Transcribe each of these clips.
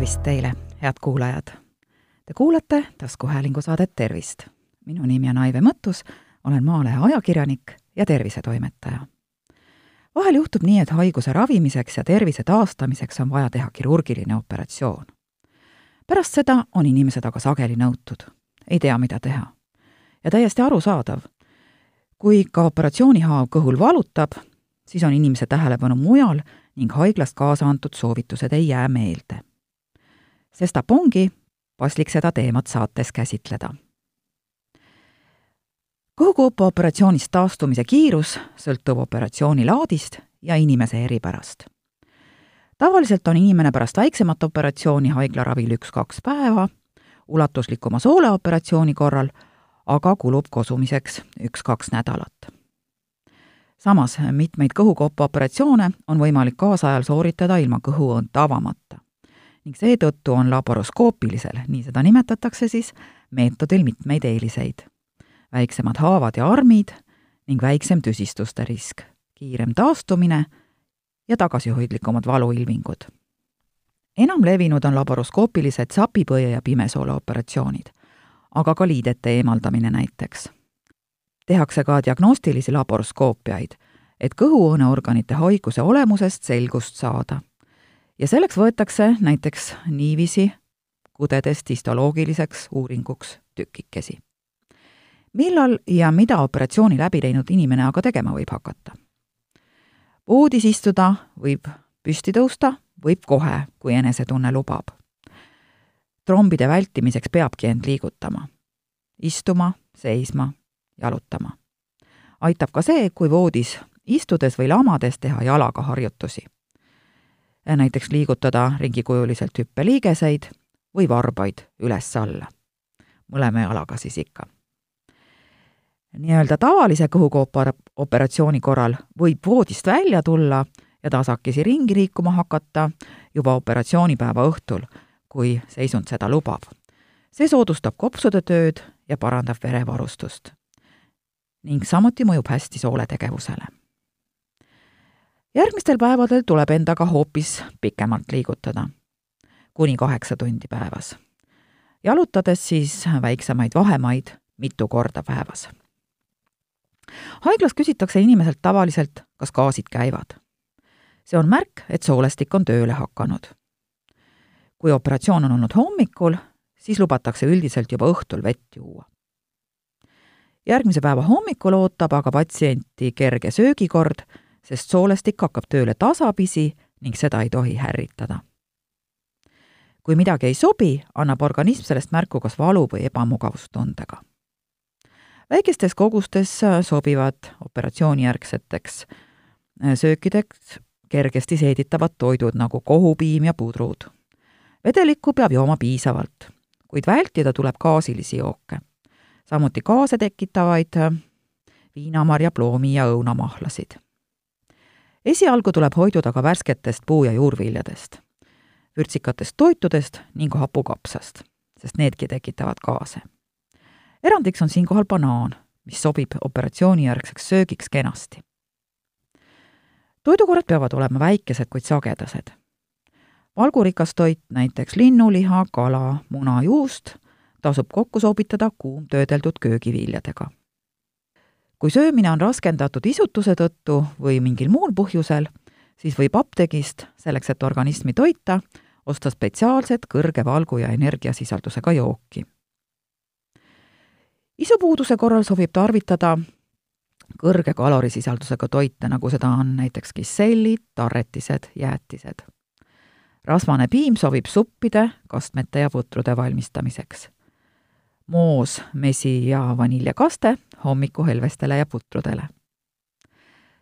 tervist teile, head kuulajad! Te kuulate taskuhäälingu saadet Tervist. minu nimi on Aive Mõttus, olen Maalehe ajakirjanik ja tervisetoimetaja. vahel juhtub nii, et haiguse ravimiseks ja tervise taastamiseks on vaja teha kirurgiline operatsioon. pärast seda on inimesed aga sageli nõutud, ei tea, mida teha. ja täiesti arusaadav, kui ka operatsioonihaav kõhul valutab, siis on inimese tähelepanu mujal ning haiglast kaasa antud soovitused ei jää meelde. Sestap ongi paslik seda teemat saates käsitleda. kõhukuupa operatsioonist taastumise kiirus sõltub operatsiooni laadist ja inimese eripärast. tavaliselt on inimene pärast väiksemat operatsiooni haiglaravil üks-kaks päeva, ulatuslikuma sooleoperatsiooni korral aga kulub kosumiseks üks-kaks nädalat samas mitmeid kõhukopa operatsioone on võimalik kaasajal sooritada ilma kõhuõõnt avamata. Ning seetõttu on laparoskoopilisel, nii seda nimetatakse siis, meetodil mitmeid eeliseid. väiksemad haavad ja armid ning väiksem tüsistuste risk, kiirem taastumine ja tagasihoidlikumad valuilmingud. enam levinud on laparoskoopilised sapipõie ja pimesoole operatsioonid, aga ka liidete eemaldamine näiteks tehakse ka diagnostilisi laparoskoopiaid, et kõhuõõneorganite haiguse olemusest selgust saada. Ja selleks võetakse näiteks niiviisi kudedest histoloogiliseks uuringuks tükikesi. millal ja mida operatsiooni läbi teinud inimene aga tegema võib hakata? voodis istuda võib püsti tõusta, võib kohe, kui enesetunne lubab. trombide vältimiseks peabki end liigutama. istuma, seisma jalutama. aitab ka see, kui voodis istudes või lamades teha jalaga harjutusi. Näiteks liigutada ringikujuliselt hüppeliigeseid või varbaid üles-alla. mõlema jalaga siis ikka. nii-öelda tavalise kõhukoopa operatsiooni korral võib voodist välja tulla ja tasakesi ringi liikuma hakata juba operatsioonipäeva õhtul, kui seisund seda lubab. see soodustab kopsude tööd ja parandab verevarustust ning samuti mõjub hästi sooletegevusele. Järgmistel päevadel tuleb endaga hoopis pikemalt liigutada, kuni kaheksa tundi päevas. jalutades siis väiksemaid vahemaid mitu korda päevas. haiglas küsitakse inimeselt tavaliselt, kas gaasid käivad. see on märk, et soolestik on tööle hakanud. kui operatsioon on olnud hommikul, siis lubatakse üldiselt juba õhtul vett juua järgmise päeva hommikul ootab aga patsienti kerge söögikord, sest soolestik hakkab tööle tasapisi ning seda ei tohi ärritada. kui midagi ei sobi, annab organism sellest märku kas valu või ebamugavustundega. väikestes kogustes sobivad operatsioonijärgseteks söökideks kergesti seeditavad toidud nagu kohupiim ja pudrud. vedelikku peab jooma piisavalt, kuid vältida tuleb gaasilisi jooke samuti gaase tekitavaid viinamarja, ploomi ja õunamahlasid. Esialgu tuleb hoiduda ka värsketest puu- ja juurviljadest, vürtsikatest toitudest ning hapukapsast, sest needki tekitavad gaase. erandiks on siinkohal banaan, mis sobib operatsioonijärgseks söögiks kenasti. toidukorrad peavad olema väikesed, kuid sagedased. valgurikas toit, näiteks linnuliha, kala, muna, juust tasub kokku sobitada kuumtöödeldud köögiviljadega. Kui söömine on raskendatud isutuse tõttu või mingil muul põhjusel, siis võib apteegist, selleks et organismi toita, osta spetsiaalset kõrge valgu- ja energiasisaldusega jooki. isupuuduse korral sobib tarvitada kõrge kalorisisaldusega toite, nagu seda on näiteks kissellid, tarretised, jäätised. rasvane piim sobib suppide, kastmete ja putrude valmistamiseks moos, mesi ja vaniljekaste hommikuhelvestele ja putrudele.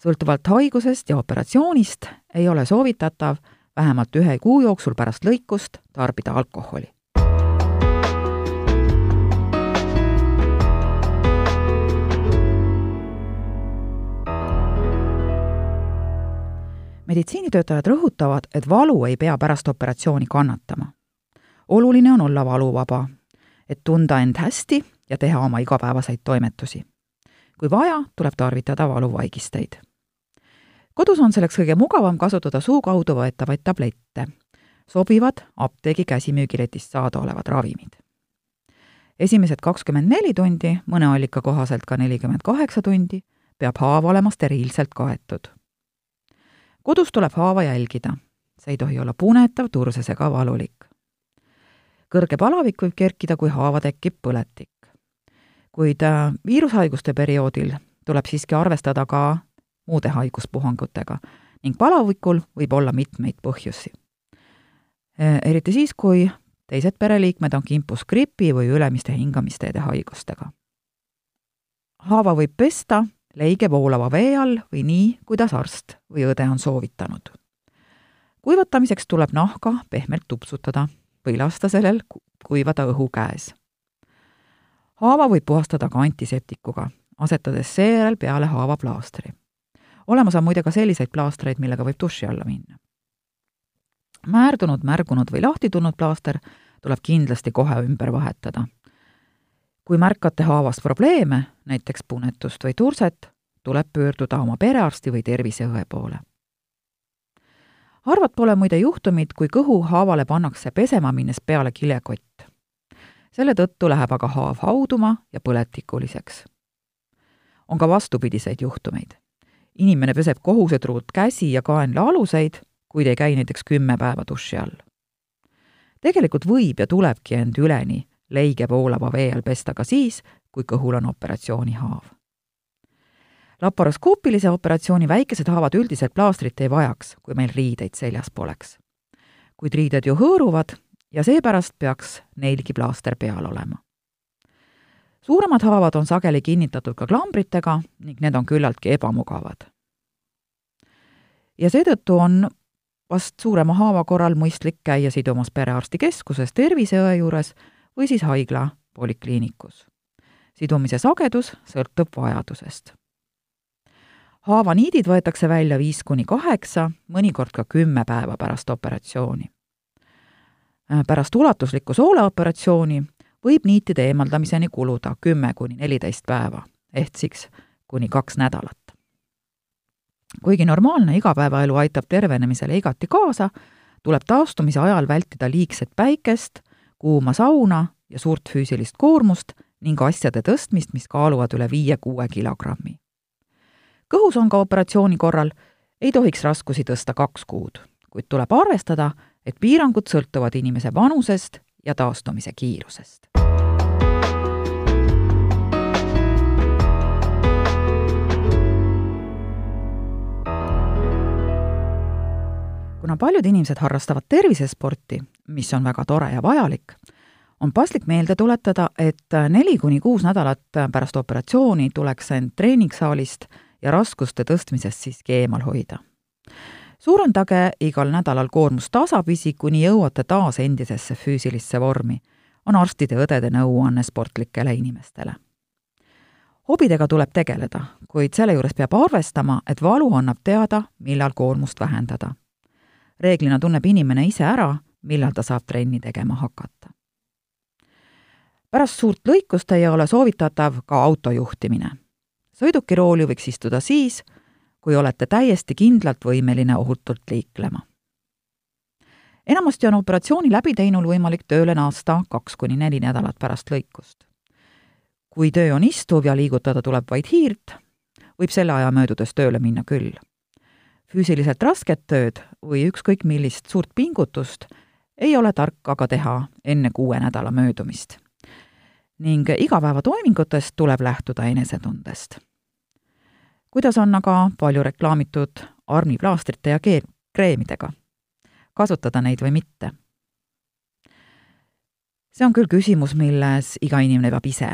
sõltuvalt haigusest ja operatsioonist ei ole soovitatav vähemalt ühe kuu jooksul pärast lõikust tarbida alkoholi. meditsiinitöötajad rõhutavad, et valu ei pea pärast operatsiooni kannatama. oluline on olla valuvaba et tunda end hästi ja teha oma igapäevaseid toimetusi. kui vaja, tuleb tarvitada valuvaigisteid. kodus on selleks kõige mugavam kasutada suu kaudu võetavaid tablette. sobivad apteegi käsimüügiletist saadaolevad ravimid. esimesed kakskümmend neli tundi, mõne allika kohaselt ka nelikümmend kaheksa tundi, peab haav olema steriilselt kaetud. kodus tuleb haava jälgida, see ei tohi olla punetav, turses ega valulik. Kõrge palavik võib kerkida, kui haava tekib põletik. kuid äh, viirushaiguste perioodil tuleb siiski arvestada ka muude haiguspuhangutega ning palavikul võib olla mitmeid põhjusi. Äh, eriti siis, kui teised pereliikmed on kimpus gripi või ülemiste hingamisteede haigustega. haava võib pesta leige voolava vee all või nii, kuidas arst või õde on soovitanud. kuivatamiseks tuleb nahka pehmelt tupsutada või lasta sellel kuivada õhu käes. haava võib puhastada ka antiseptikuga, asetades seejärel peale haava plaastri. olemas on muide ka selliseid plaastreid, millega võib duši alla minna. määrdunud, märgunud või lahti tulnud plaaster tuleb kindlasti kohe ümber vahetada kui märkate haavas probleeme, näiteks punetust või turset, tuleb pöörduda oma perearsti või terviseõe poole. Harvad pole muide juhtumid, kui kõhu haavale pannakse pesema minnes peale kilekott. selle tõttu läheb aga haav hauduma ja põletikuliseks. on ka vastupidiseid juhtumeid. inimene peseb kohusetruult käsi ja kaenla aluseid, kuid ei käi näiteks kümme päeva duši all. tegelikult võib ja tulebki end üleni leige voolava vee all pesta ka siis, kui kõhul on operatsioonihaav. Laparoskoopilise operatsiooni väikesed haavad üldiselt plaastrit ei vajaks, kui meil riideid seljas poleks. kuid riided ju hõõruvad ja seepärast peaks neilgi plaaster peal olema. suuremad haavad on sageli kinnitatud ka klambritega ning need on küllaltki ebamugavad. ja seetõttu on vast suurema haava korral mõistlik käia sidumas perearstikeskuses terviseõe juures või siis haigla polikliinikus. sidumise sagedus sõltub vajadusest. Haavaniidid võetakse välja viis kuni kaheksa, mõnikord ka kümme päeva pärast operatsiooni. pärast ulatuslikku sooleoperatsiooni võib niitide eemaldamiseni kuluda kümme kuni neliteist päeva, ehk siis kuni kaks nädalat. kuigi normaalne igapäevaelu aitab tervenemisele igati kaasa, tuleb taastumise ajal vältida liigset päikest kuuma sauna ja suurt füüsilist koormust ning asjade tõstmist, mis kaaluvad üle viie-kuue kilogrammi. Kõhus on ka operatsiooni korral, ei tohiks raskusi tõsta kaks kuud, kuid tuleb arvestada, et piirangud sõltuvad inimese vanusest ja taastumise kiirusest. kuna paljud inimesed harrastavad tervisesporti, mis on väga tore ja vajalik, on paslik meelde tuletada, et neli kuni kuus nädalat pärast operatsiooni tuleks end treeningsaalist ja raskuste tõstmisest siiski eemal hoida. suurendage igal nädalal koormust tasapisi, kuni jõuate taas endisesse füüsilisse vormi, on arstide-õdede nõuanne sportlikele inimestele. hobidega tuleb tegeleda, kuid selle juures peab arvestama, et valu annab teada, millal koormust vähendada reeglina tunneb inimene ise ära, millal ta saab trenni tegema hakata. pärast suurt lõikust ei ole soovitatav ka auto juhtimine. Sõidukirooli võiks istuda siis, kui olete täiesti kindlalt võimeline ohutult liiklema. enamasti on operatsiooni läbi teinul võimalik tööle naasta kaks kuni neli nädalat pärast lõikust. kui töö on istuv ja liigutada tuleb vaid hiirt, võib selle aja möödudes tööle minna küll füüsiliselt rasket tööd või ükskõik millist suurt pingutust ei ole tark aga teha enne kuue nädala möödumist. ning igapäevatoimingutest tuleb lähtuda enesetundest. Kuidas on aga palju reklaamitud armiplaastrite ja keel-, kreemidega? kasutada neid või mitte? see on küll küsimus, milles iga inimene peab ise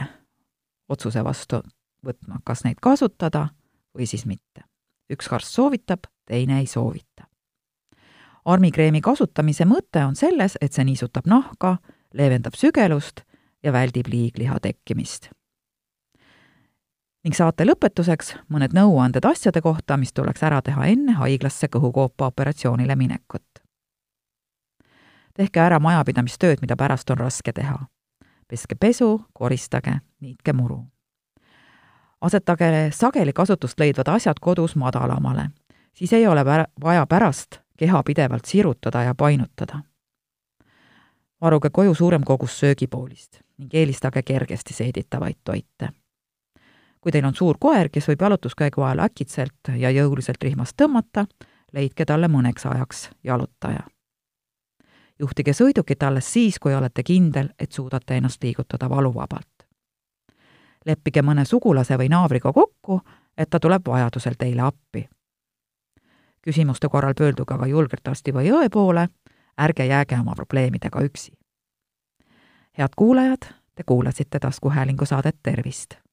otsuse vastu võtma, kas neid kasutada või siis mitte. üks arst soovitab, teine ei soovita. armikreemi kasutamise mõte on selles, et see niisutab nahka, leevendab sügelust ja väldib liigliha tekkimist. Ning saate lõpetuseks mõned nõuanded asjade kohta, mis tuleks ära teha enne haiglasse kõhukoopa operatsioonile minekut. tehke ära majapidamistööd, mida pärast on raske teha. peske pesu, koristage, niitke muru asetage sageli kasutust leidvad asjad kodus madalamale siis ei ole vaja pärast keha pidevalt sirutada ja painutada. varuge koju suurem kogus söögipoolist ning eelistage kergesti seeditavaid toite. Kui teil on suur koer, kes võib jalutuskäigu ajal äkitselt ja jõuliselt rihmast tõmmata, leidke talle mõneks ajaks jalutaja. juhtige sõidukit alles siis, kui olete kindel, et suudate ennast liigutada valuvabalt. leppige mõne sugulase või naabriga kokku, et ta tuleb vajadusel teile appi. küsimuste korral pöörduge aga julgelt arsti või õe poole, ärge jääge oma probleemidega üksi. head kuulajad, te kuulasite taskuhäälingu saadet Tervist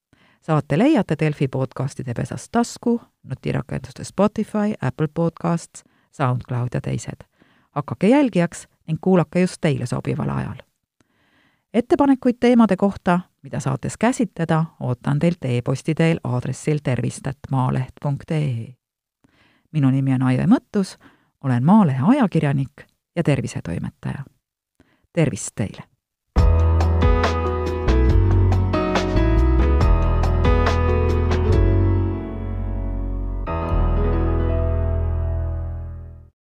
saate leiate Delfi podcastide pesast tasku, nutirakenduste Spotify, Apple Podcasts, SoundCloud ja teised. hakake jälgijaks ning kuulake just teile sobival ajal. ettepanekuid teemade kohta, mida saates käsitleda, ootan teilt e-posti teel aadressil tervist.maaleht.ee. minu nimi on Aive Mõttus, olen Maalehe ajakirjanik ja tervisetoimetaja. tervist teile!